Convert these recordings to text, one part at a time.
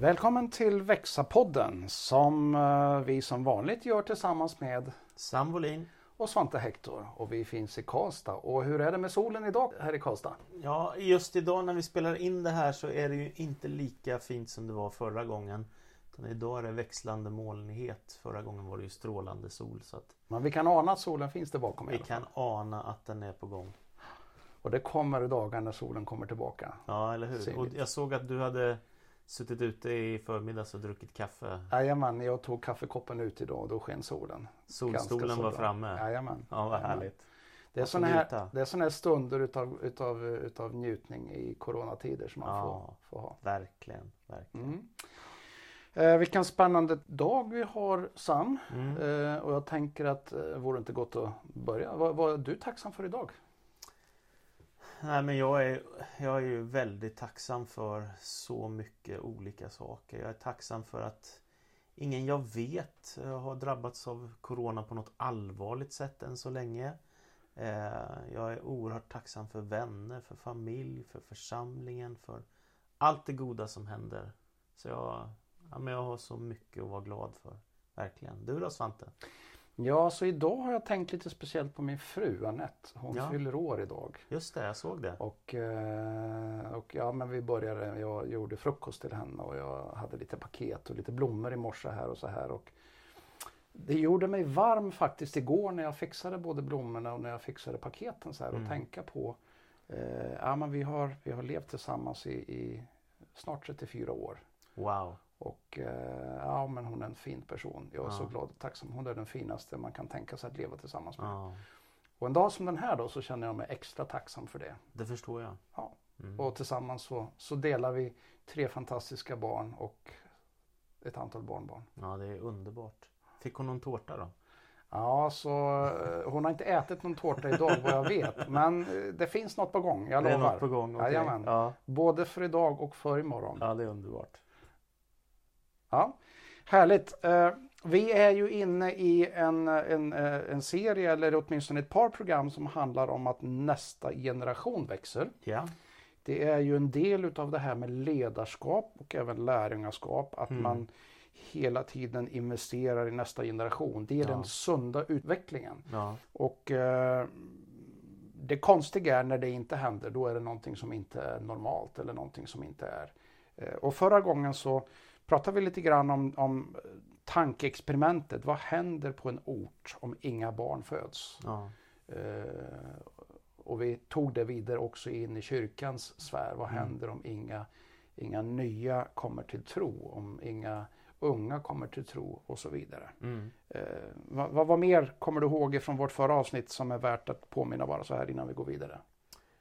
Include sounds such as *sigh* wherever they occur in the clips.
Välkommen till Växa-podden som eh, vi som vanligt gör tillsammans med Sam Wolin. och Svante Hector. Och vi finns i Karlstad. Och hur är det med solen idag här i Karlstad? Ja, just idag när vi spelar in det här så är det ju inte lika fint som det var förra gången. Utan idag är det växlande molnighet. Förra gången var det ju strålande sol. Så att Men vi kan ana att solen finns där bakom vi kan ana att den är på gång. Och det kommer dagar när solen kommer tillbaka. Ja, eller hur? Synligt. Och jag såg att du hade suttit ute i förmiddags och druckit kaffe. Jajamän, jag tog kaffekoppen ut idag och då sken solen. Solstolen var framme. Jajamän. Ja, vad härligt. Det är sådana här, det är såna här stunder utav, utav, utav njutning i coronatider som man Ja. får, får ha. Verkligen, verkligen. Mm. Eh, vilken spännande dag vi har Sam. Mm. Eh, och jag tänker att eh, vore det inte gott att börja. Vad, vad är du tacksam för idag? Nej men jag är, jag är ju väldigt tacksam för så mycket olika saker. Jag är tacksam för att ingen jag vet eh, har drabbats av Corona på något allvarligt sätt än så länge. Eh, jag är oerhört tacksam för vänner, för familj, för församlingen, för allt det goda som händer. Så jag, ja, men jag har så mycket att vara glad för. Verkligen. Du då Svante? Ja, så idag har jag tänkt lite speciellt på min fru Anette. Hon Ja. fyller år idag. Just det, jag såg det. Och, eh, och ja, men vi började, jag gjorde frukost till henne och jag hade lite paket och lite blommor i morse här och så här. Och det gjorde mig varm faktiskt igår när jag fixade både blommorna och när jag fixade paketen så här och Mm. tänka på, eh, ja men vi har, vi har levt tillsammans i, i snart 34 år. Wow. Och eh, ja men hon är en fin person. Jag är Ja. så glad och tacksam. Hon är den finaste man kan tänka sig att leva tillsammans med. Ja, Och en dag som den här då så känner jag mig extra tacksam för det. det förstår jag. Ja. Mm. Och tillsammans så, så delar vi tre fantastiska barn och ett antal barnbarn. Ja, det är underbart. Fick hon någon tårta då? Ja, så eh, hon har inte ätit någon tårta idag vad jag vet. Men eh, det finns något på gång, jag det är lovar. något på gång? Jajamän. Ja. Både för idag och för imorgon. ja, det är underbart. Ja, härligt. Eh, Vi är ju inne i en, en, eh, en serie, eller åtminstone ett par program som handlar om att nästa generation växer. Ja, Det är ju en del utav det här med ledarskap och även lärjungaskap. Att Mm. man hela tiden investerar i nästa generation. Det är Ja. den sunda utvecklingen. ja, Och eh, det konstiga är när det inte händer. Då är det någonting som inte är normalt eller någonting som inte är. Eh, och förra gången så pratade vi lite grann om, om tankeexperimentet. Vad händer på en ort om inga barn föds? ja, Eh, och vi tog det vidare också in i kyrkans sfär. Vad Mm. händer om inga, inga nya kommer till tro? Om inga unga kommer till tro och så vidare. mm. Eh, vad, vad, vad mer kommer du ihåg från vårt förra avsnitt som är värt att påminna bara så här innan vi går vidare?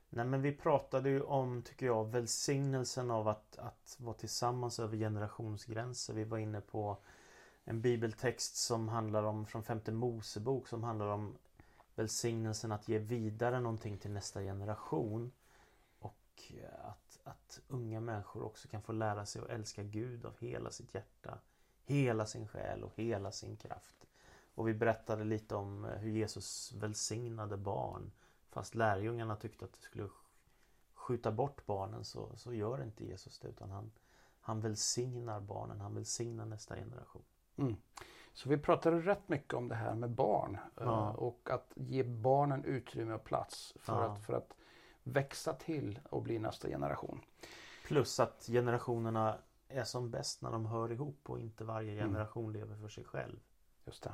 Nej men vi pratade ju om, tycker jag, välsignelsen av att, att vara tillsammans över generationsgränser. Vi var inne på en bibeltext som handlar om, från femte Mosebok, som handlar om välsignelsen att ge vidare någonting till nästa generation. Och att, att unga människor också kan få lära sig att älska Gud av hela sitt hjärta, hela sin själ och hela sin kraft. Och vi berättade lite om hur Jesus välsignade barn. Fast lärjungarna tyckte att det skulle sk- skjuta bort barnen så, så gör inte Jesus det utan han, han välsignar barnen, han välsignar nästa generation. Mm. Så vi pratade rätt mycket om det här med barn eh, Ja. och att ge barnen utrymme och plats för, Ja. att, för att växa till och bli nästa generation. Plus att generationerna är som bäst när de hör ihop och inte varje Mm. generation lever för sig själv. Just det.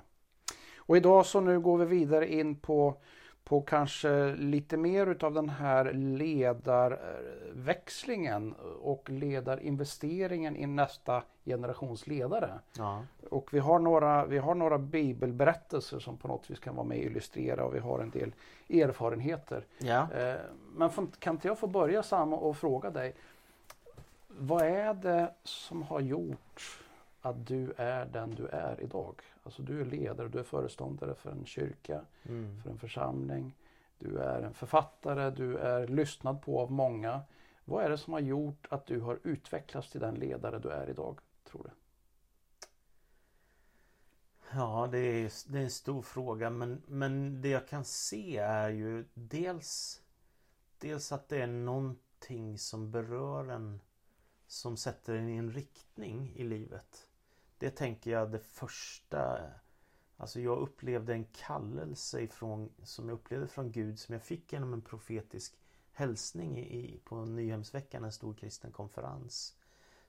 Och idag så nu går vi vidare in på, på kanske lite mer utav den här ledarväxlingen och ledarinvesteringen i nästa generations ledare. Ja, Och vi har, några, vi har några bibelberättelser som på något vis kan vara med och illustrera och vi har en del erfarenheter. ja. Eh, Men kan inte jag få börja Sam och fråga dig. Vad är det som har gjort att du är den du är idag? Alltså du är ledare, du är föreståndare för en kyrka, Mm. för en församling. Du är en författare, du är lyssnad på av många. Vad är det som har gjort att du har utvecklats till den ledare du är idag, tror du? Ja, det är, det är en stor fråga men, men det jag kan se är ju dels Dels att det är någonting som berör en som sätter en i en riktning i livet. Det tänker jag det första Alltså jag upplevde en kallelse ifrån, som jag upplevde från Gud som jag fick genom en profetisk hälsning i, på Nyhemsveckan, en stor kristen konferens.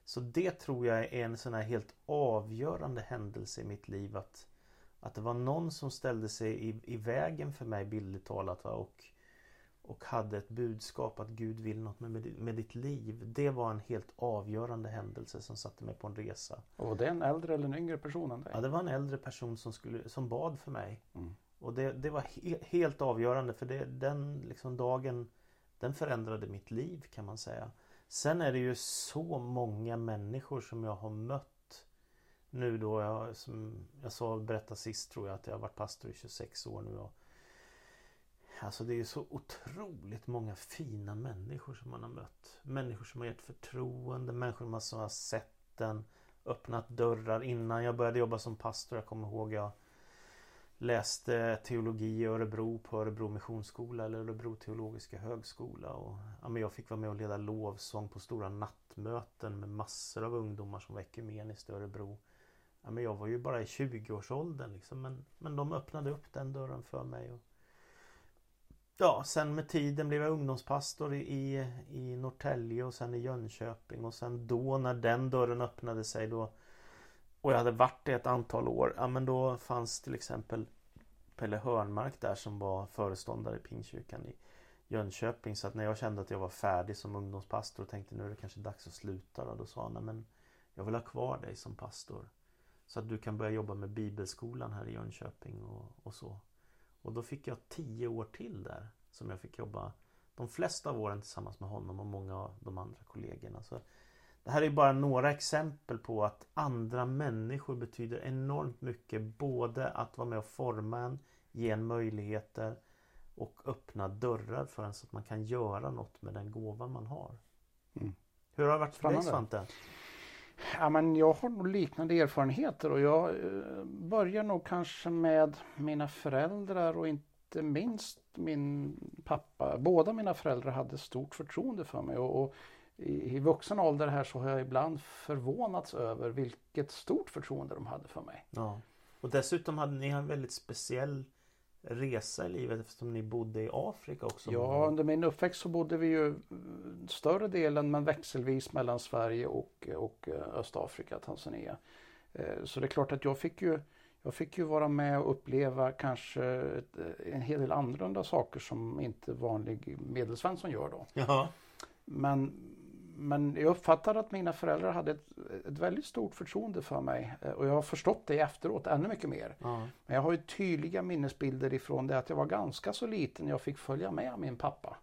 Så det tror jag är en sån här helt avgörande händelse i mitt liv att, att det var någon som ställde sig i, i vägen för mig bildligt talat va? och och hade ett budskap att Gud vill något med, med ditt liv. Det var en helt avgörande händelse som satte mig på en resa. Och var det en äldre eller en yngre person än dig? Ja, det var en äldre person som, skulle, som bad för mig. Mm. Och det, det var he helt avgörande för det, den liksom dagen den förändrade mitt liv kan man säga. Sen är det ju så många människor som jag har mött nu då. Jag, som jag sa, berättade sist tror jag att jag har varit pastor i 26 år nu. Och Alltså det är så otroligt många fina människor som man har mött. Människor som har gett förtroende, människor som har sett den, öppnat dörrar. Innan jag började jobba som pastor, jag kommer ihåg jag läste teologi i Örebro på Örebro Missionsskola eller Örebro Teologiska Högskola. Och, ja, men jag fick vara med och leda lovsång på stora nattmöten med massor av ungdomar som var ekumeniskt i Örebro. Ja, men jag var ju bara i 20-årsåldern liksom, men, men de öppnade upp den dörren för mig. Och, Ja, sen med tiden blev jag ungdomspastor i, i Norrtälje och sen i Jönköping och sen då när den dörren öppnade sig då och jag hade varit det ett antal år, ja men då fanns till exempel Pelle Hörnmark där som var föreståndare i Pingstkyrkan i Jönköping. Så att när jag kände att jag var färdig som ungdomspastor och tänkte nu är det kanske dags att sluta då, då sa han nej men jag vill ha kvar dig som pastor. Så att du kan börja jobba med bibelskolan här i Jönköping och, och så. Och då fick jag tio år till där som jag fick jobba de flesta av åren tillsammans med honom och många av de andra kollegorna. Så det här är bara några exempel på att andra människor betyder enormt mycket. Både att vara med och forma en, ge en möjligheter och öppna dörrar för en så att man kan göra något med den gåva man har. Mm. Hur har det varit för dig Svante? Ja, men jag har nog liknande erfarenheter och jag eh, börjar nog kanske med mina föräldrar och inte minst min pappa. Båda mina föräldrar hade stort förtroende för mig och, och i, i vuxen ålder här så har jag ibland förvånats över vilket stort förtroende de hade för mig. Ja. Och dessutom hade ni en väldigt speciell resa i livet eftersom ni bodde i Afrika också? Ja, under min uppväxt så bodde vi ju större delen men växelvis mellan Sverige och, och eh, Östafrika, Tanzania. Eh, så det är klart att jag fick ju jag fick ju vara med och uppleva kanske en hel del annorlunda saker som inte vanlig medelsvensson gör då. Jaha. Men men jag uppfattar att mina föräldrar hade ett, ett, väldigt stort förtroende för mig eh, och jag har förstått det efteråt ännu mycket mer. Ja. Men jag har ju tydliga minnesbilder ifrån det att jag var ganska så liten jag fick följa med min pappa.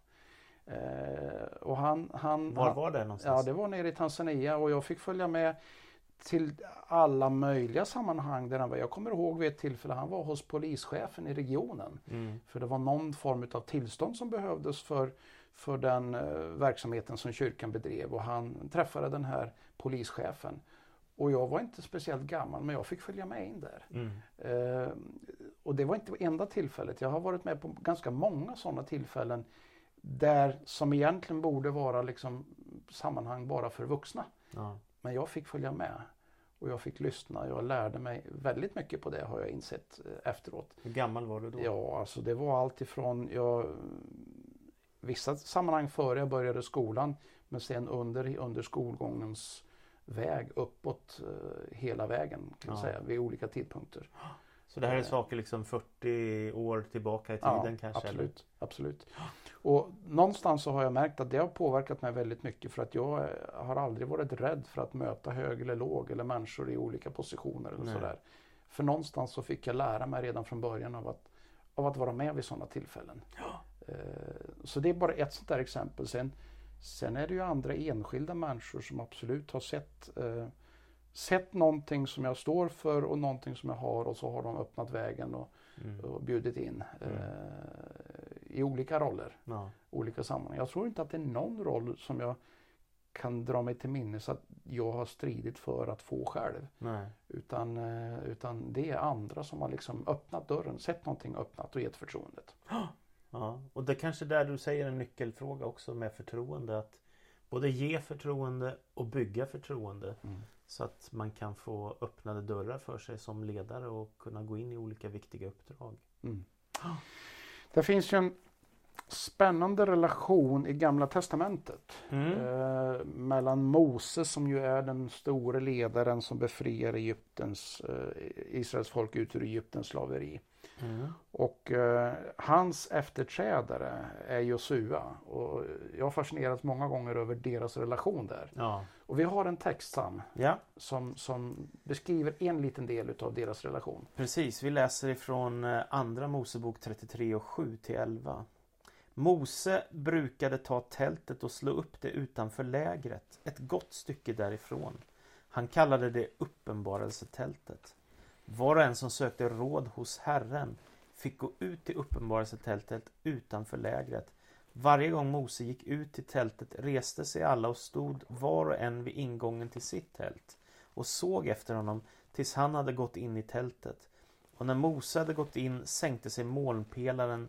Eh, och han, han, Var var det någonstans? Ja, det var nere i Tanzania och jag fick följa med till alla möjliga sammanhang där han var. Jag kommer ihåg vid ett tillfälle han var hos polischefen i regionen. Mm. För det var någon form av tillstånd som behövdes för för den eh, verksamheten som kyrkan bedrev och han träffade den här polischefen. Och jag var inte speciellt gammal men jag fick följa med in där. Mm. Eh, och det var inte enda tillfället. Jag har varit med på ganska många sådana tillfällen där som egentligen borde vara liksom sammanhang bara för vuxna. Ja. Men jag fick följa med. Och jag fick lyssna. Jag lärde mig väldigt mycket på det har jag insett eh, efteråt. Hur gammal var du då? Ja, alltså det var allt ifrån jag vissa sammanhang före jag började skolan men sen under, under skolgångens väg uppåt eh, hela vägen kan ja. säga vid olika tidpunkter. Så det här är eh. saker liksom 40 år tillbaka i tiden ja, kanske? Absolut, eller? absolut. Och någonstans så har jag märkt att det har påverkat mig väldigt mycket för att jag eh, har aldrig varit rädd för att möta hög eller låg eller människor i olika positioner eller sådär. För någonstans så fick jag lära mig redan från början av att, av att vara med vid sådana tillfällen. Ja. Eh, så det är bara ett sånt där exempel. Sen, sen är det ju andra enskilda människor som absolut har sett, eh, sett någonting som jag står för och någonting som jag har och så har de öppnat vägen och, mm. och bjudit in mm. eh, i olika roller, ja. olika sammanhang. Jag tror inte att det är någon roll som jag kan dra mig till minnes att jag har stridit för att få själv. Nej. Utan, utan det är andra som har liksom öppnat dörren, sett någonting öppnat och gett förtroendet. *gasps* Ja, och det kanske där du säger en nyckelfråga också med förtroende. att både ge förtroende och bygga förtroende. Mm. Så att man kan få öppnade dörrar för sig som ledare och kunna gå in i olika viktiga uppdrag. Mm. Det finns ju en spännande relation i Gamla Testamentet Mm. eh, mellan Mose som ju är den store ledaren som befriar Egyptens, eh, Israels folk ut ur Egyptens slaveri. Mm. Och eh, hans efterträdare är Josua. Och jag har fascinerats många gånger över deras relation där. Ja. Och vi har en text Sam, ja, som, som beskriver en liten del av deras relation. precis. Vi läser ifrån eh, Andra Mosebok 33 och 7 till 11. Mose brukade ta tältet och slå upp det utanför lägret, ett gott stycke därifrån. Han kallade det uppenbarelsetältet. Var och en som sökte råd hos Herren fick gå ut till uppenbarelsetältet utanför lägret. Varje gång Mose gick ut till tältet reste sig alla och stod var och en vid ingången till sitt tält och såg efter honom tills han hade gått in i tältet. Och när Mose hade gått in sänkte sig molnpelaren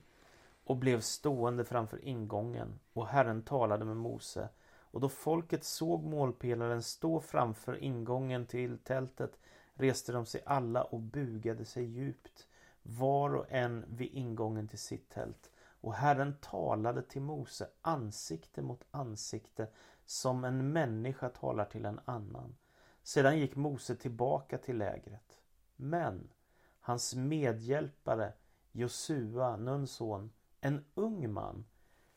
och blev stående framför ingången och Herren talade med Mose. Och då folket såg målpelaren stå framför ingången till tältet reste de sig alla och bugade sig djupt, var och en vid ingången till sitt tält. Och Herren talade till Mose ansikte mot ansikte som en människa talar till en annan. Sedan gick Mose tillbaka till lägret. Men hans medhjälpare Josua, Nuns son, en ung man,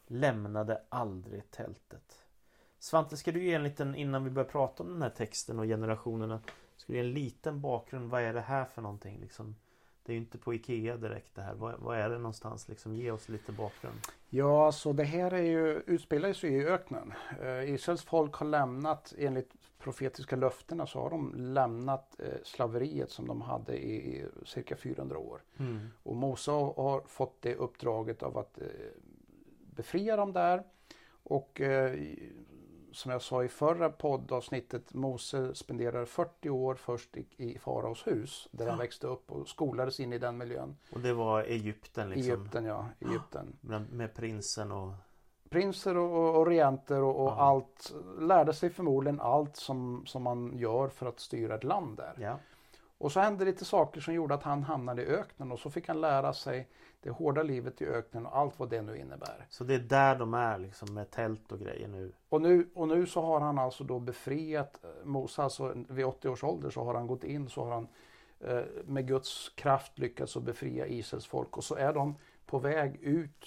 lämnade aldrig tältet. Svante, ska du ge en liten, innan vi börjar prata om den här texten och generationerna, ska du ge en liten bakgrund? Vad är det här för någonting? Liksom, det är ju inte på Ikea direkt det här. Vad, vad är det någonstans? Liksom, ge oss lite bakgrund. Ja, så det här är ju, utspelar sig i öknen. Eh, Israels folk har lämnat, enligt profetiska löftena, så har de lämnat eh, slaveriet som de hade i, i cirka 400 år. Mm. Och Mose har, fått det uppdraget av att eh, befria dem där. Och eh, som jag sa i förra poddavsnittet, Mose spenderar 40 år först i, i faraos hus, där han Ja. växte upp och skolades in i den miljön. Och det var Egypten liksom. Egypten, ja. Egypten. *gasps* Med, med prinsen och... prinser och, och, och regenter och, och Ja. allt. Lärde sig förmodligen allt som, som man gör för att styra ett land där. Ja. Och så hände lite saker som gjorde att han hamnade i öknen och så fick han lära sig det hårda livet i öknen och allt vad det nu innebär. Så det är där de är liksom med tält och grejer nu. Och nu, och nu så har han alltså då befriat eh, Mose, alltså vid 80 års ålder så har han gått in så har han eh, med Guds kraft lyckats att befria Israels folk och så är de på väg ut,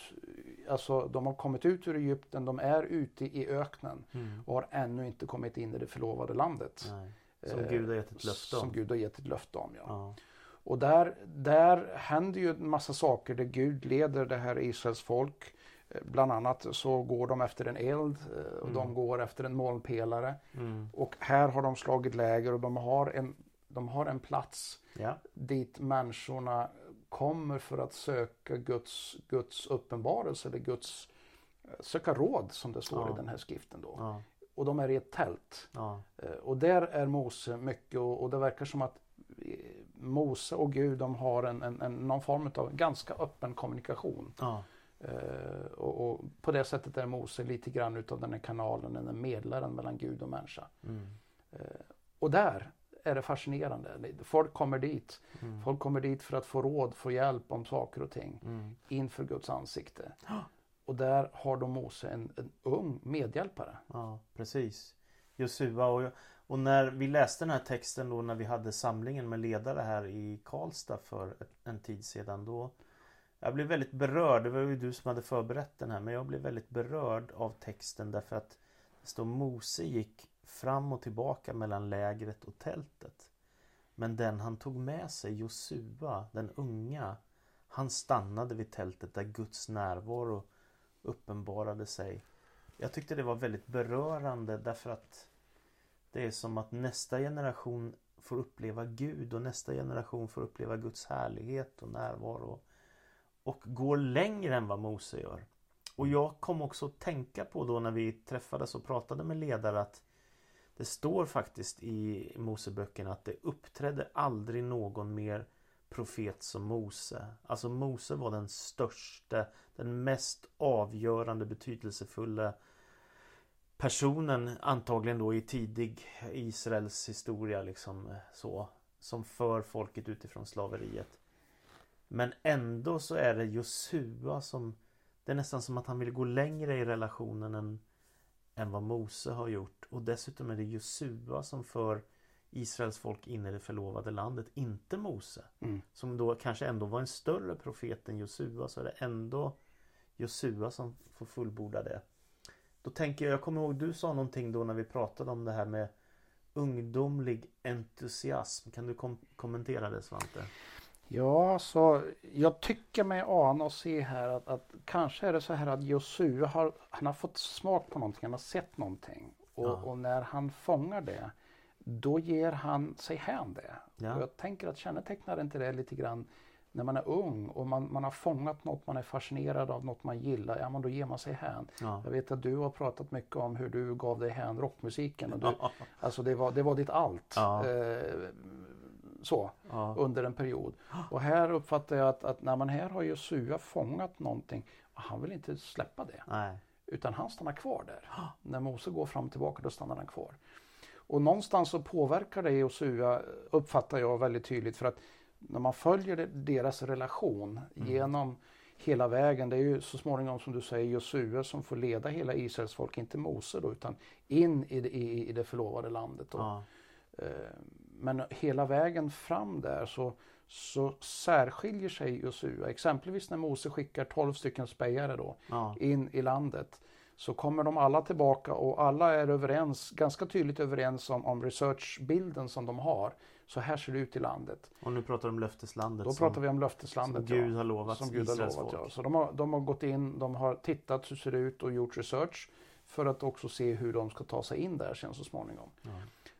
alltså de har kommit ut ur Egypten, de är ute i öknen. Mm. och har ännu inte kommit in i det förlovade landet. Nej. Som Eh, Gud har gett ett löfte om. Som Gud har gett ett löfte om. Ja. Ja. Och där, där händer ju en massa saker där Gud leder det här Israels folk. Eh, Bland annat så går de efter en eld eh, och Mm. de går efter en molnpelare. Mm. Och här har de slagit läger och de har en, de har en plats ja. dit människorna kommer för att söka Guds, Guds uppenbarelse eller Guds söka råd som det står Ja. i den här skriften då. Ja. Och de är i ett tält. Ja. Eh, Och där är Mose mycket och, och det verkar som att eh, Mose och Gud de har en, en, en, någon form av ganska öppen kommunikation. Ja. Eh, och, och på det sättet är Mose lite grann utav den här kanalen, den här medlaren mellan Gud och människa. Mm. Eh, och där är det fascinerande. Folk kommer dit. Mm. Folk kommer dit för att få råd, få hjälp om saker och ting Mm. inför Guds ansikte. Och där har då Mose en, en ung medhjälpare. Ja, precis. Josua och, och när vi läste den här texten då när vi hade samlingen med ledare här i Karlstad för en tid sedan då Jag blev väldigt berörd, det var ju du som hade förberett den här men jag blev väldigt berörd av texten därför att det står Mose gick fram och tillbaka mellan lägret och tältet. Men den han tog med sig, Josua, den unga, han stannade vid tältet där Guds närvaro uppenbarade sig. Jag tyckte det var väldigt berörande därför att det är som att nästa generation får uppleva Gud och nästa generation får uppleva Guds härlighet och närvaro. Och går längre än vad Mose gör. Och jag kom också att tänka på då när vi träffades och pratade med ledare att det står faktiskt i Moseböckerna att det uppträdde aldrig någon mer profet som Mose. Alltså Mose var den största, den mest avgörande, betydelsefulla personen antagligen då i tidig Israels historia liksom så som för folket utifrån slaveriet. Men ändå så är det Josua som Det är nästan som att han vill gå längre i relationen än, än vad Mose har gjort. Och dessutom är det Josua som för Israels folk in i det förlovade landet, inte Mose. Mm. Som då kanske ändå var en större profet än Josua så är det ändå Josua som får fullborda det. Då tänker jag, jag kommer ihåg du sa någonting då när vi pratade om det här med ungdomlig entusiasm. Kan du kom kommentera det Svante? Ja, så jag tycker mig ana och se här att, att kanske är det så här att Josua har, han har fått smak på någonting, han har sett någonting. Och, Ja. och när han fångar det, då ger han sig hän det. Ja. Och jag tänker att kännetecknar inte det lite grann när man är ung och man, man har fångat något, man är fascinerad av något man gillar, ja men då ger man sig hän. Ja. Jag vet att du har pratat mycket om hur du gav dig hän rockmusiken. Och du, alltså det var, det var ditt allt. Ja. Eh, så ja. under en period. Och här uppfattar jag att, att när man här har Josua fångat någonting och han vill inte släppa det. Nej. Utan han stannar kvar där. När Mose går fram och tillbaka då stannar han kvar. Och någonstans så påverkar det Josua uppfattar jag väldigt tydligt för att när man följer deras relation genom hela vägen. Det är ju så småningom som du säger Josua som får leda hela Israels folk, inte Mose då, utan in i det, i, i det förlovade landet. Ja. Eh, Men hela vägen fram där så, så särskiljer sig Josua. Exempelvis när Mose skickar 12 stycken spejare då Ja. in i landet. Så kommer de alla tillbaka och alla är överens, ganska tydligt överens om, om researchbilden som de har. Så här ser det ut i landet. Och nu pratar du om löfteslandet Då som, pratar vi om löfteslandet. som Gud ja. har lovat Som Gud har lovat, ja. Så de har, de har gått in, de har tittat hur det ser ut och gjort research. För att också se hur de ska ta sig in där sen så småningom. Ja.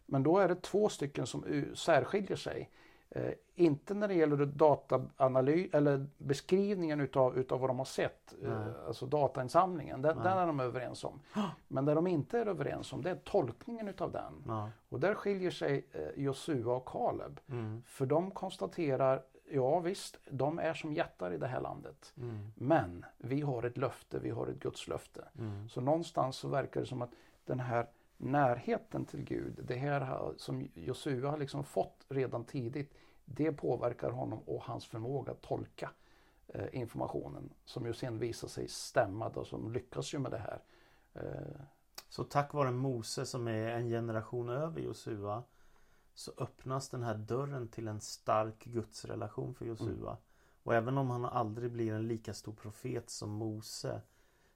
Men då är det två stycken som särskiljer sig. Eh, inte när det gäller dataanalys eller beskrivningen utav, utav vad de har sett, eh, Nej. alltså datainsamlingen, den, Nej. den är de överens om. Men det de inte är överens om det är tolkningen utav den. Ja. Och där skiljer sig eh, Josua och Kaleb. Mm. För de konstaterar, ja visst, de är som jättar i det här landet. Mm. Men vi har ett löfte, vi har ett Guds löfte. Mm. Så någonstans så verkar det som att den här närheten till Gud, det här som Josua har liksom fått redan tidigt, det påverkar honom och hans förmåga att tolka eh, informationen som ju sen visar sig stämma och som lyckas ju med det här. Eh, Så tack vare Mose som är en generation över Josua så öppnas den här dörren till en stark gudsrelation för Josua. Och även om han aldrig blir en lika stor profet som Mose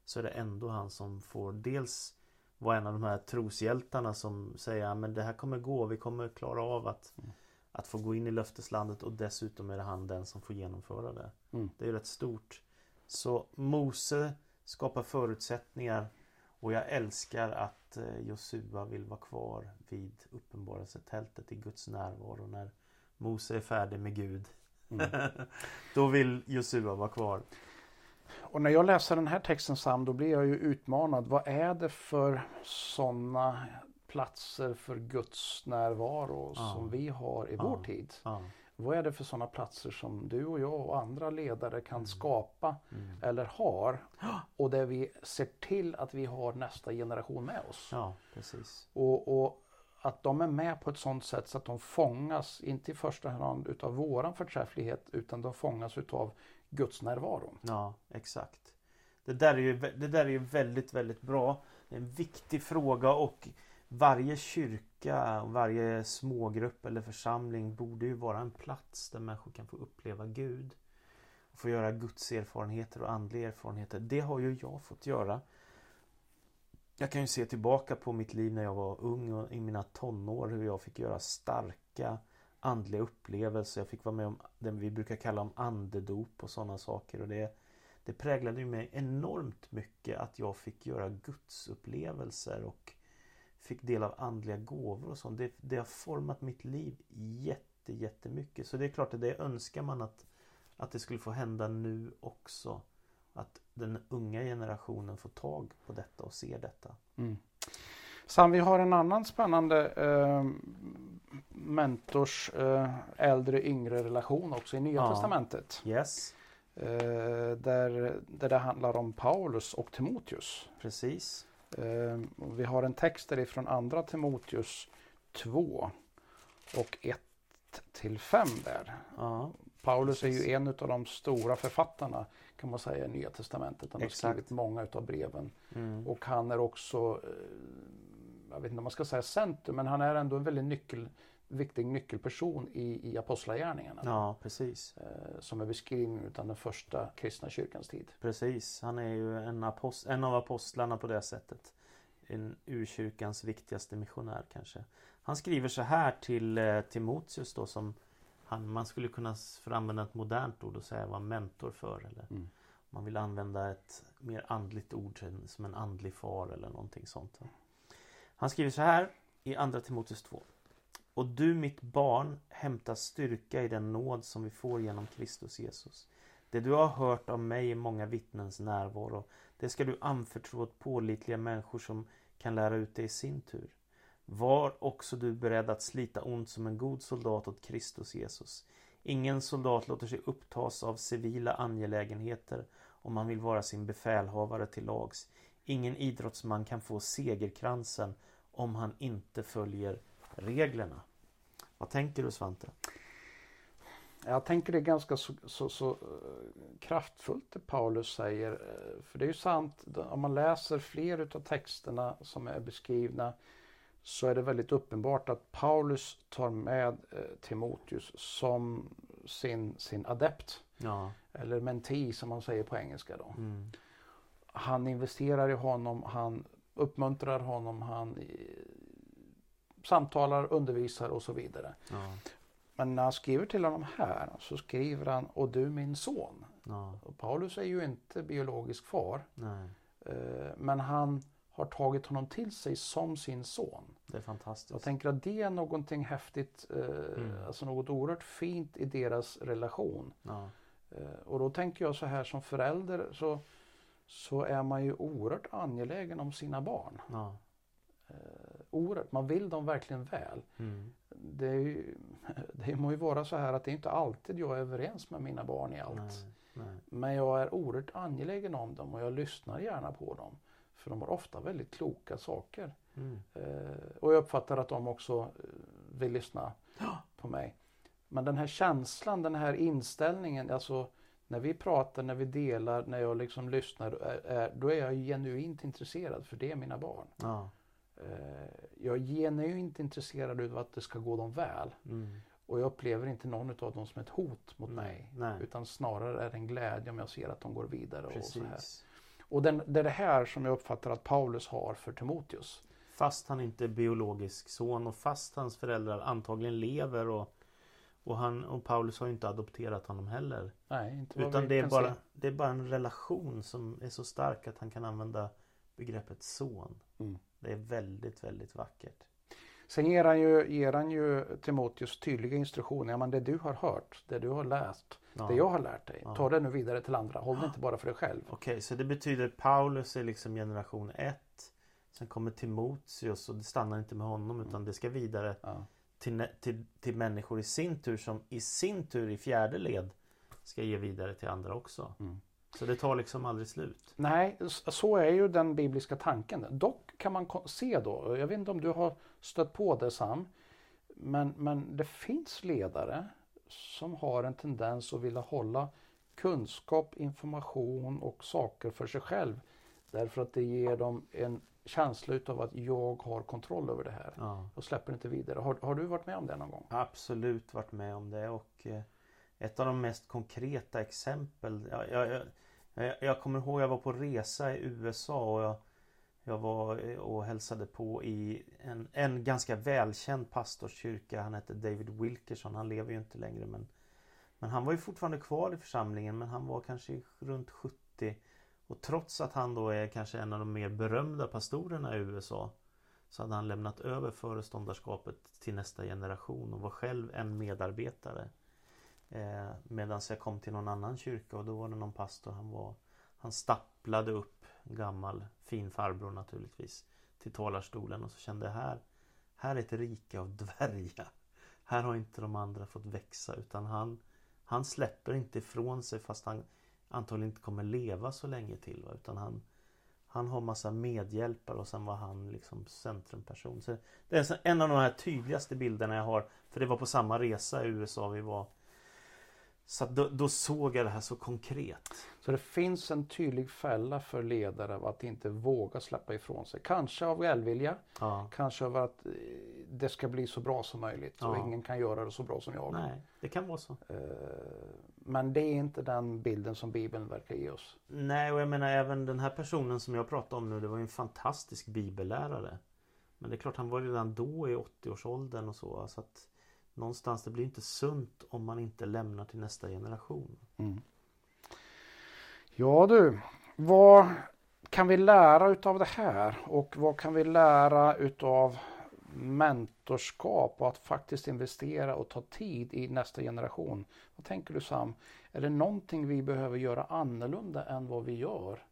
så är det ändå han som får dels vara en av de här troshjältarna som säger att det här kommer gå, vi kommer klara av att, Mm. att få gå in i löfteslandet och dessutom är det han den som får genomföra det. Mm. Det är ju rätt stort. Så Mose skapar förutsättningar och jag älskar att eh, Josua vill vara kvar vid uppenbarelsetältet i Guds närvaro när Mose är färdig med Gud. mm. *laughs* Då vill Josua vara kvar. Och när jag läser den här texten Sam, då blir jag ju utmanad. Vad är det för sådana platser för Guds närvaro Ja. som vi har i Ja. vår tid? Ja. Vad är det för sådana platser som du och jag och andra ledare kan Mm. skapa Mm. eller har? Och där vi ser till att vi har nästa generation med oss. ja, precis. Och, och att de är med på ett sådant sätt så att de fångas, inte i första hand utav våran förträfflighet, utan de fångas utav Guds närvaro. Ja, exakt. Det där är ju, det där är ju väldigt, väldigt bra. Det är en viktig fråga och varje kyrka, varje smågrupp eller församling borde ju vara en plats där människor kan få uppleva Gud. Och få göra Guds erfarenheter och andliga erfarenheter. Det har ju jag fått göra. Jag kan ju se tillbaka på mitt liv när jag var ung och i mina tonår hur jag fick göra starka andliga upplevelser. Jag fick vara med om det vi brukar kalla om andedop och sådana saker. Och det, det präglade ju mig enormt mycket att jag fick göra gudsupplevelser och fick del av andliga gåvor och sånt. Det, det har format mitt liv jätte, jättemycket. Så det är klart att det önskar man att, att det skulle få hända nu också. Att den unga generationen får tag på detta och ser detta. Mm. Sam, vi har en annan spännande eh, mentors eh, äldre yngre relation också i Nya Ja. Testamentet. Yes, Eh, där, där det handlar om Paulus och Timoteus. precis. Eh, vi har en text därifrån andra Timoteus 2 och 1 till 5 där. Ja, Paulus precis. är ju en av de stora författarna kan man säga i Nya Testamentet. Han har Exakt. skrivit många av breven. mm. Och han är också, jag vet inte om man ska säga centrum, men han är ändå en väldigt nyckel, viktig nyckelperson i, i apostlagärningarna. ja precis. Eh, som är beskrivningen av den första kristna kyrkans tid. Precis, han är ju en, apost- en av apostlarna på det sättet. En urkyrkans viktigaste missionär kanske. Han skriver så här till eh, Timoteus då som han, man skulle kunna använda ett modernt ord och säga var mentor för. Eller Mm. man vill använda ett mer andligt ord som- en andlig far eller någonting sånt. Han skriver så här i Andra Timoteus 2. Och du mitt barn hämtar styrka i den nåd som vi får genom Kristus Jesus. Det du har hört av mig i många vittnens närvaro, det ska du anförtro åt pålitliga människor som kan lära ut det i sin tur. Var också du beredd att slita ont som en god soldat åt Kristus Jesus. Ingen soldat låter sig upptas av civila angelägenheter om man vill vara sin befälhavare till lags. Ingen idrottsman kan få segerkransen om han inte följer reglerna. Vad tänker du Svante? Jag tänker det är ganska så, så, så eh, kraftfullt det Paulus säger. eh, För det är ju sant, om man läser fler utav texterna som är beskrivna så är det väldigt uppenbart att Paulus tar med eh, Timoteus som sin, sin adept. Ja. Eller menti som man säger på engelska då. Mm. Han investerar i honom, han uppmuntrar honom, han samtalar, undervisar och så vidare. Ja. Men när han skriver till honom här så skriver han och du min son. Ja. Paulus är ju inte biologisk far. Nej. eh, Men han har tagit honom till sig som sin son. Det är fantastiskt. Jag tänker att det är någonting häftigt, eh, Mm. alltså något oerhört fint i deras relation. Ja. Eh, Och då tänker jag så här som förälder så, så är man ju oerhört angelägen om sina barn. Ja. Eh, Oerhört, man vill dem verkligen väl. Mm. Det, är ju, *laughs* det må ju vara så här att det är inte alltid jag är överens med mina barn i allt. Nej. Nej. Men jag är oerhört angelägen om dem och jag lyssnar gärna på dem. För de har ofta väldigt kloka saker. Mm. Eh, och jag uppfattar att de också eh, vill lyssna *gasps* på mig. Men den här känslan, den här inställningen, alltså när vi pratar, när vi delar, när jag liksom lyssnar, är, är, då är jag genuint intresserad för det är mina barn. Ja. Eh, jag är genuint intresserad av att det ska gå dem väl. Mm. Och jag upplever inte någon av dem som ett hot mot mig. Nej. Utan snarare är det en glädje om jag ser att de går vidare. Och, så här. Precis. och den, det är det här som jag uppfattar att Paulus har för Timoteus. Fast han inte är biologisk son och fast hans föräldrar antagligen lever och, och, han, och Paulus har ju inte adopterat honom heller. Nej, inte vad Utan vi det är, bara, se. det är bara en relation som är så stark att han kan använda begreppet son. Mm. Det är väldigt, väldigt vackert. Sen ger han ju, ger han ju Timoteus tydliga instruktioner. Ja, men det du har hört, det du har läst, Ja. det jag har lärt dig. Ja. Ta det nu vidare till andra. Håll det inte bara för dig själv. Okej, så det betyder Paulus är liksom generation 1. Sen kommer Timoteus och det stannar inte med honom utan det ska vidare Ja. till, till, till människor i sin tur som i sin tur i fjärde led ska ge vidare till andra också. Mm. Så det tar liksom aldrig slut. Nej, så är ju den bibliska tanken. Dock kan man se då, jag vet inte om du har stött på det Sam, men, men det finns ledare som har en tendens att vilja hålla kunskap, information och saker för sig själv. Därför att det ger dem en känsla utav att jag har kontroll över det här. Ja. Och släpper inte vidare. Har, har du varit med om det någon gång? Absolut varit med om det och eh, ett av de mest konkreta exempel jag, jag, jag, jag, kommer ihåg jag var på resa i USA och jag, jag var eh, och hälsade på i en, en ganska välkänd pastorskyrka. Han hette David Wilkerson. Han lever ju inte längre men Men han var ju fortfarande kvar i församlingen men han var kanske runt 70 Och trots att han då är kanske en av de mer berömda pastorerna i USA Så hade han lämnat över föreståndarskapet till nästa generation och var själv en medarbetare eh, Medan jag kom till någon annan kyrka och då var det någon pastor han var Han stapplade upp en gammal fin farbror naturligtvis Till talarstolen och så kände jag här Här är ett rike av dvärgar Här har inte de andra fått växa utan han Han släpper inte ifrån sig fast han Antagligen inte kommer leva så länge till va? utan han Han har massa medhjälpare och sen var han liksom centrumperson. Så det är en av de här tydligaste bilderna jag har. För det var på samma resa i USA vi var. Så då, då, såg jag det här så konkret. Så det finns en tydlig fälla för ledare av att inte våga släppa ifrån sig. Kanske av välvilja, ja. kanske av att eh, det ska bli så bra som möjligt ja. och ingen kan göra det så bra som jag. Nej, det kan vara så. Eh, men det är inte den bilden som Bibeln verkar ge oss. Nej, och jag menar även den här personen som jag pratar om nu, det var en fantastisk bibellärare. Men det är klart, han var redan då i 80-årsåldern och så. så att någonstans, det blir inte sunt om man inte lämnar till nästa generation. Mm. Ja du, vad kan vi lära utav det här och vad kan vi lära utav mentorskap och att faktiskt investera och ta tid i nästa generation. Vad tänker du Sam? Är det någonting vi behöver göra annorlunda än vad vi gör?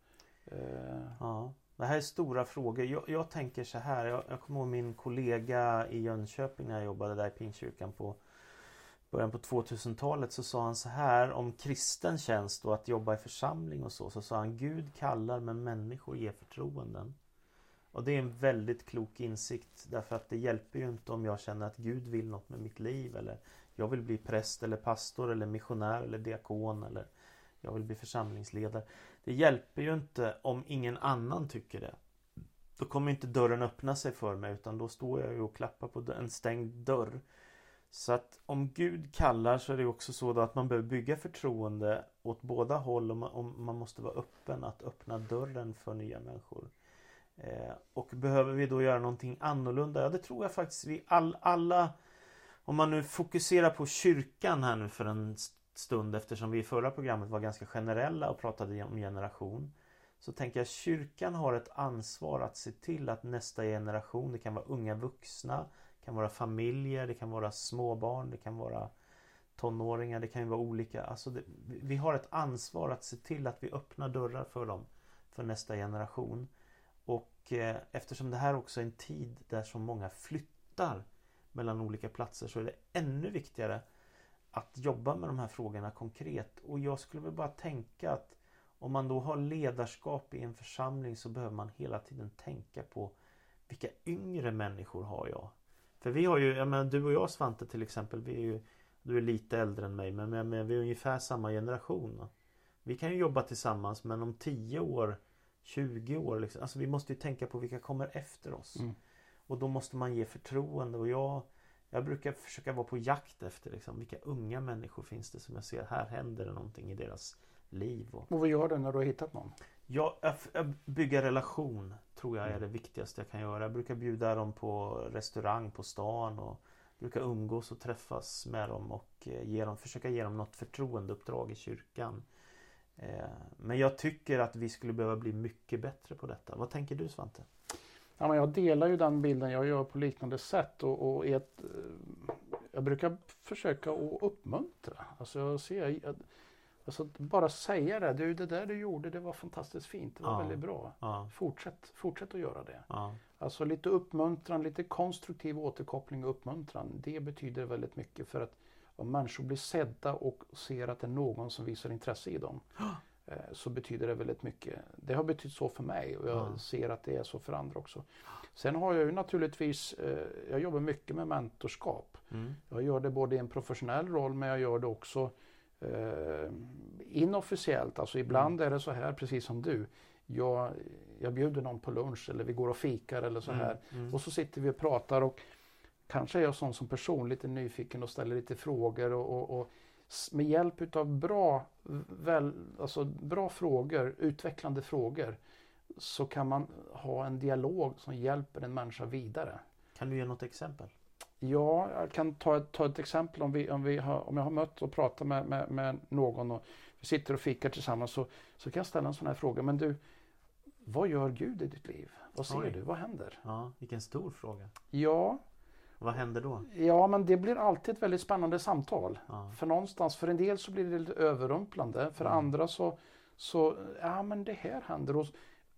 Eh... Ja, det här är stora frågor. Jag, jag tänker så här. Jag, jag kommer ihåg min kollega i Jönköping när jag jobbade där i Pingstkyrkan på början på 2000-talet så sa han så här om kristen tjänst och att jobba i församling och så. Så sa han Gud kallar men människor ger förtroenden. Och det är en väldigt klok insikt därför att det hjälper ju inte om jag känner att Gud vill något med mitt liv eller jag vill bli präst eller pastor eller missionär eller diakon eller jag vill bli församlingsledare. Det hjälper ju inte om ingen annan tycker det. Då kommer inte dörren öppna sig för mig utan då står jag ju och klappar på en stängd dörr. Så att om Gud kallar så är det också så att man behöver bygga förtroende åt båda håll och man måste vara öppen att öppna dörren för nya människor. Eh, och behöver vi då göra någonting annorlunda? Ja, det tror jag faktiskt vi all, alla Om man nu fokuserar på kyrkan här nu för en stund eftersom vi i förra programmet var ganska generella och pratade om generation. Så tänker jag kyrkan har ett ansvar att se till att nästa generation, det kan vara unga vuxna, det kan vara familjer, det kan vara småbarn, det kan vara tonåringar, det kan ju vara olika. Alltså det, vi har ett ansvar att se till att vi öppnar dörrar för dem, för nästa generation. Och eh, eftersom det här också är en tid där så många flyttar mellan olika platser så är det ännu viktigare att jobba med de här frågorna konkret. Och jag skulle väl bara tänka att om man då har ledarskap i en församling så behöver man hela tiden tänka på vilka yngre människor har jag? För vi har ju, jag menar, du och jag Svante till exempel, vi är ju, du är lite äldre än mig men, men vi är ungefär samma generation. Vi kan ju jobba tillsammans men om tio år 20 år. Liksom. Alltså vi måste ju tänka på vilka kommer efter oss. Mm. Och då måste man ge förtroende. Och jag, jag brukar försöka vara på jakt efter liksom, vilka unga människor finns det som jag ser här händer det någonting i deras liv. Och, och vad gör du när du har hittat någon? Jag, jag bygga relation tror jag är mm. det viktigaste jag kan göra. Jag brukar bjuda dem på restaurang på stan och brukar umgås och träffas med dem och eh, ge dem, försöka ge dem något förtroendeuppdrag i kyrkan. Eh, men jag tycker att vi skulle behöva bli mycket bättre på detta. Vad tänker du Svante? Ja, men jag delar ju den bilden. Jag gör på liknande sätt. Och, och ett, eh, jag brukar försöka att uppmuntra. Alltså jag ser, alltså bara säga det. Du, det där du gjorde det var fantastiskt fint. Det var ja. väldigt bra. Ja. Fortsätt, fortsätt att göra det. Ja. Alltså lite uppmuntran, lite konstruktiv återkoppling och uppmuntran. Det betyder väldigt mycket för att om människor blir sedda och ser att det är någon som visar intresse i dem så betyder det väldigt mycket. Det har betytt så för mig och jag ja. ser att det är så för andra också. Sen har jag ju naturligtvis, eh, jag jobbar mycket med mentorskap. Mm. Jag gör det både i en professionell roll men jag gör det också eh, inofficiellt. Alltså ibland mm. är det så här, precis som du. Jag, jag bjuder någon på lunch eller vi går och fikar eller så mm. här. Mm. Och så sitter vi och pratar och kanske är jag sån som person, lite nyfiken och ställer lite frågor och, och, och med hjälp utav bra, väl, alltså bra frågor, utvecklande frågor så kan man ha en dialog som hjälper en människa vidare. Kan du ge något exempel? Ja, jag kan ta ett, ta ett exempel om, vi, om, vi har, om jag har mött och pratat med, med, med, någon och vi sitter och fikar tillsammans så, så kan jag ställa en sån här fråga. Men du, vad gör Gud i ditt liv? Vad ser Oj. du? Vad händer? Ja, vilken stor fråga. Ja, vad händer då? Ja, men det blir alltid ett väldigt spännande samtal. Ja. För någonstans, för en del så blir det lite överrumplande. För mm. andra så, så, ja men det här händer. Och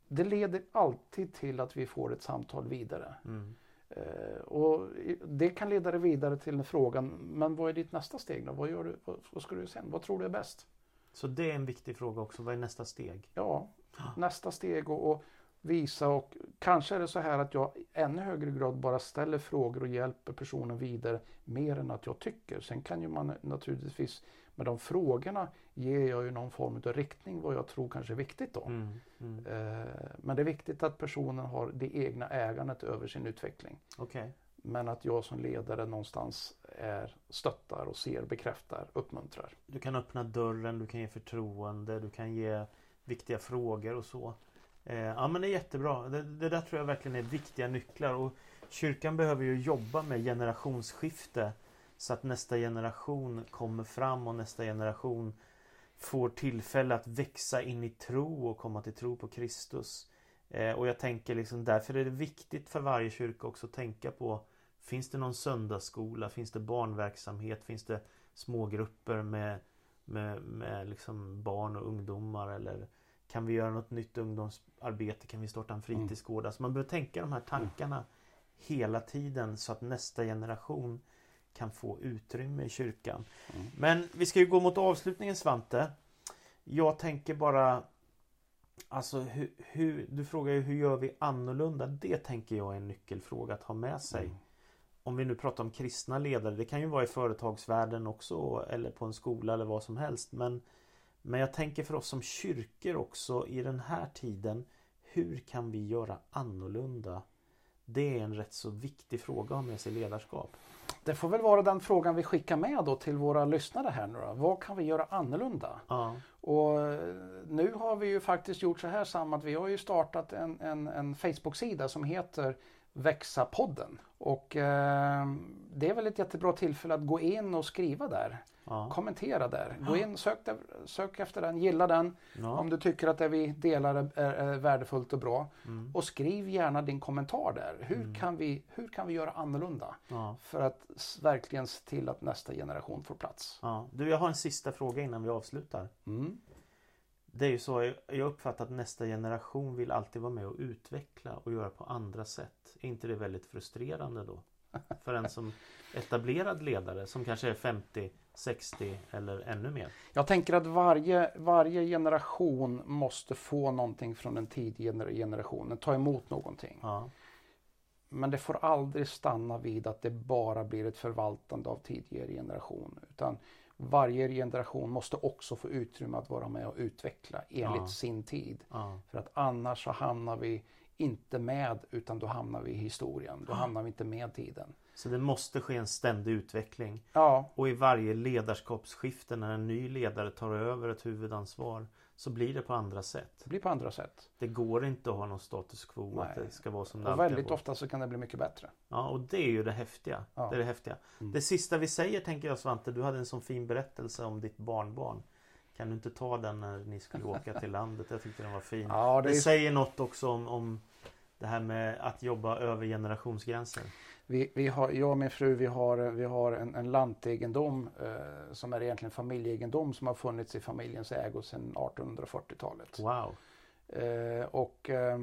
det leder alltid till att vi får ett samtal vidare. Mm. Eh, och det kan leda dig vidare till frågan, men vad är ditt nästa steg då? Vad, gör du, vad, vad ska du sen? Vad tror du är bäst? Så det är en viktig fråga också. Vad är nästa steg? Ja, nästa steg och, och visa och kanske är det så här att jag i ännu högre grad bara ställer frågor och hjälper personen vidare mer än att jag tycker. Sen kan ju man naturligtvis med de frågorna ger jag ju någon form av riktning vad jag tror kanske är viktigt då. Mm, mm. Eh, Men det är viktigt att personen har det egna ägandet över sin utveckling. Okej. Men att jag som ledare någonstans är stöttar och ser, bekräftar, uppmuntrar. Du kan öppna dörren, du kan ge förtroende, du kan ge viktiga frågor och så. Eh, ja men det är jättebra. Det, det där tror jag verkligen är viktiga nycklar. Och kyrkan behöver ju jobba med generationsskifte. Så att nästa generation kommer fram och nästa generation får tillfälle att växa in i tro och komma till tro på Kristus. Eh, och jag tänker liksom därför är det viktigt för varje kyrka också att tänka på Finns det någon söndagsskola? Finns det barnverksamhet? Finns det smågrupper med, med, med liksom barn och ungdomar? Eller kan vi göra något nytt ungdomsarbete? Kan vi starta en fritidsgård? Alltså man behöver tänka de här tankarna hela tiden så att nästa generation kan få utrymme i kyrkan. Mm. Men vi ska ju gå mot avslutningen Svante. Jag tänker bara Alltså hur, hur, du frågar ju hur gör vi annorlunda? Det tänker jag är en nyckelfråga att ha med sig. Mm. Om vi nu pratar om kristna ledare. Det kan ju vara i företagsvärlden också eller på en skola eller vad som helst. Men, men jag tänker för oss som kyrkor också i den här tiden. Hur kan vi göra annorlunda? Det är en rätt så viktig fråga med sig i ledarskap. Det får väl vara den frågan vi skickar med då till våra lyssnare här nu då. Vad kan vi göra annorlunda? Ja, Och eh, nu har vi ju faktiskt gjort så här Sam att vi har ju startat en, en, en Facebook-sida som heter Växa-podden. Och eh, det är väl ett jättebra tillfälle att gå in och skriva där. ja, Kommentera där. Gå in, sök, där, sök efter den, gilla den. ja. Om du tycker att det vi delar är, är, är värdefullt och bra. Mm, Och skriv gärna din kommentar där. Hur, Mm. kan, vi, hur kan vi göra annorlunda? ja, För att verkligen se till att nästa generation får plats. Du, jag har en sista fråga innan vi avslutar. Mm. Det är ju så, jag- uppfattar att nästa generation vill alltid vara med och utveckla och göra på andra sätt. Är inte det väldigt frustrerande då? *laughs* För en som etablerad ledare som kanske är 50, 60 eller ännu mer. Jag tänker att varje, varje generation måste få någonting från den tidigare generationen, ta emot någonting. Ja, Men det får aldrig stanna vid att det bara blir ett förvaltande av tidigare generation. Utan varje generation måste också få utrymme att vara med och utveckla enligt Ja. sin tid. ja, För att annars så hamnar vi inte med utan då hamnar vi i historien. Då hamnar vi inte med tiden. Så det måste ske en ständig utveckling. Ja, Och i varje ledarskapsskifte när en ny ledare tar över ett huvudansvar så blir det på andra sätt. det blir på andra sätt. Det går inte att ha någon status quo att Nej. det ska vara som det Och alltid väldigt ofta så kan det bli mycket bättre. Ja, och det är ju det häftiga. Ja. Det är det häftiga. Mm. Det sista vi säger tänker jag Svante, du hade en sån fin berättelse om ditt barnbarn. Kan du inte ta den när ni skulle åka till *laughs* landet? Jag tyckte den var fin. Ja, det det är, säger något också om, om det här med att jobba över generationsgränser. Vi, vi har, jag och min fru vi har, vi har en, en lantegendom eh, som är egentligen familjeegendom som har funnits i familjens ägo sedan 1840-talet. Wow. Eh, och eh,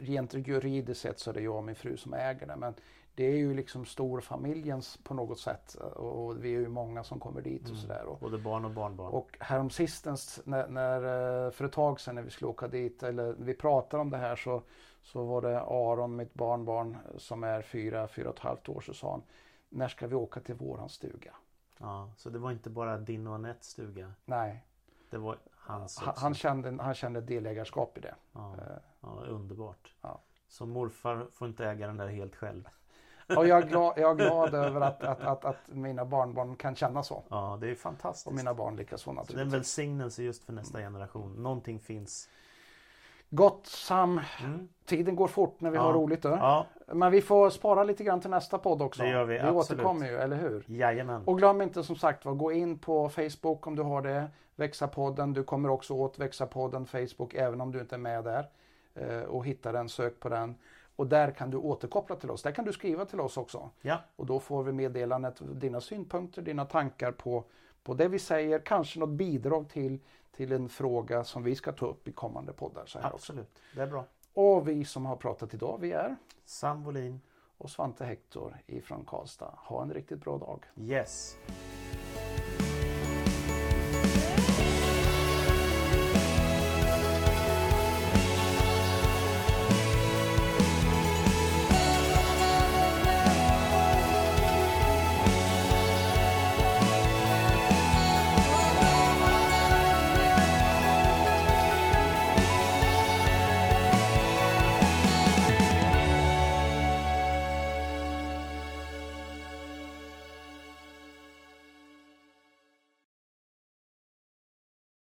rent juridiskt sett så är det jag och min fru som äger det. Men det är ju liksom storfamiljens på något sätt. Och, och vi är ju många som kommer dit och Mm. sådär. Och, Både barn och barnbarn. och häromsistens när, när, eh, för ett tag sedan när vi skulle åka dit, eller vi pratade om det här så, så var det Aron, mitt barnbarn som är fyra, fyra och ett halvt år, så sa han När ska vi åka till våran stuga? Ja, så det var inte bara din och Anettes stuga. Nej, Det var hans han, han, kände, han kände delägarskap i det. Ja, Eh, ja, underbart. Ja. Så morfar får inte äga den där helt själv. *laughs* Och jag är glad, jag är glad över att, att, att, att mina barnbarn kan känna så. Ja, det är fantastiskt. Och mina barn likaså Så det är en naturligtvis. välsignelse just för nästa generation. Någonting finns. Gott Sam, Mm. tiden går fort när vi Ja. har roligt. Då. Ja, Men vi får spara lite grann till nästa podd också. Det gör vi, vi absolut. återkommer ju, eller hur? jajamän. Och glöm inte som sagt var, gå in på Facebook om du har det. Växa-podden. Du kommer också åt Växa-podden Facebook även om du inte är med där. Eh, och hitta den, sök på den. Och där kan du återkoppla till oss. Där kan du skriva till oss också. Ja, Och då får vi meddelandet, dina synpunkter, dina tankar på, på det vi säger. Kanske något bidrag till, till en fråga som vi ska ta upp i kommande poddar. Så här också. absolut. Det är bra. Och vi som har pratat idag, vi är Sam Wolin. och Svante Hector ifrån Karlstad. Ha en riktigt bra dag. Yes.